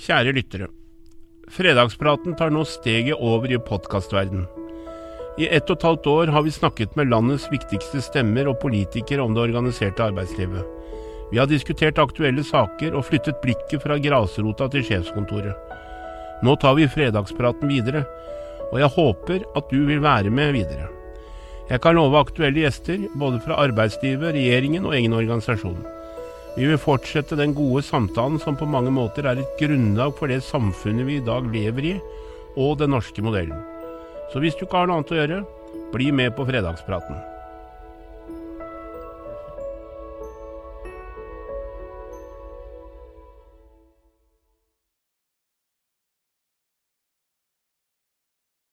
Kjære lyttere. Fredagspraten tar nå steget over i podkastverdenen. I ett og et halvt år har vi snakket med landets viktigste stemmer og politikere om det organiserte arbeidslivet. Vi har diskutert aktuelle saker og flyttet blikket fra grasrota til sjefskontoret. Nå tar vi fredagspraten videre, og jeg håper at du vil være med videre. Jeg kan love aktuelle gjester, både fra arbeidslivet, regjeringen og egen organisasjon. Vi vil fortsette den gode samtalen som på mange måter er et grunnlag for det samfunnet vi i dag lever i, og den norske modellen. Så hvis du ikke har noe annet å gjøre, bli med på fredagspraten.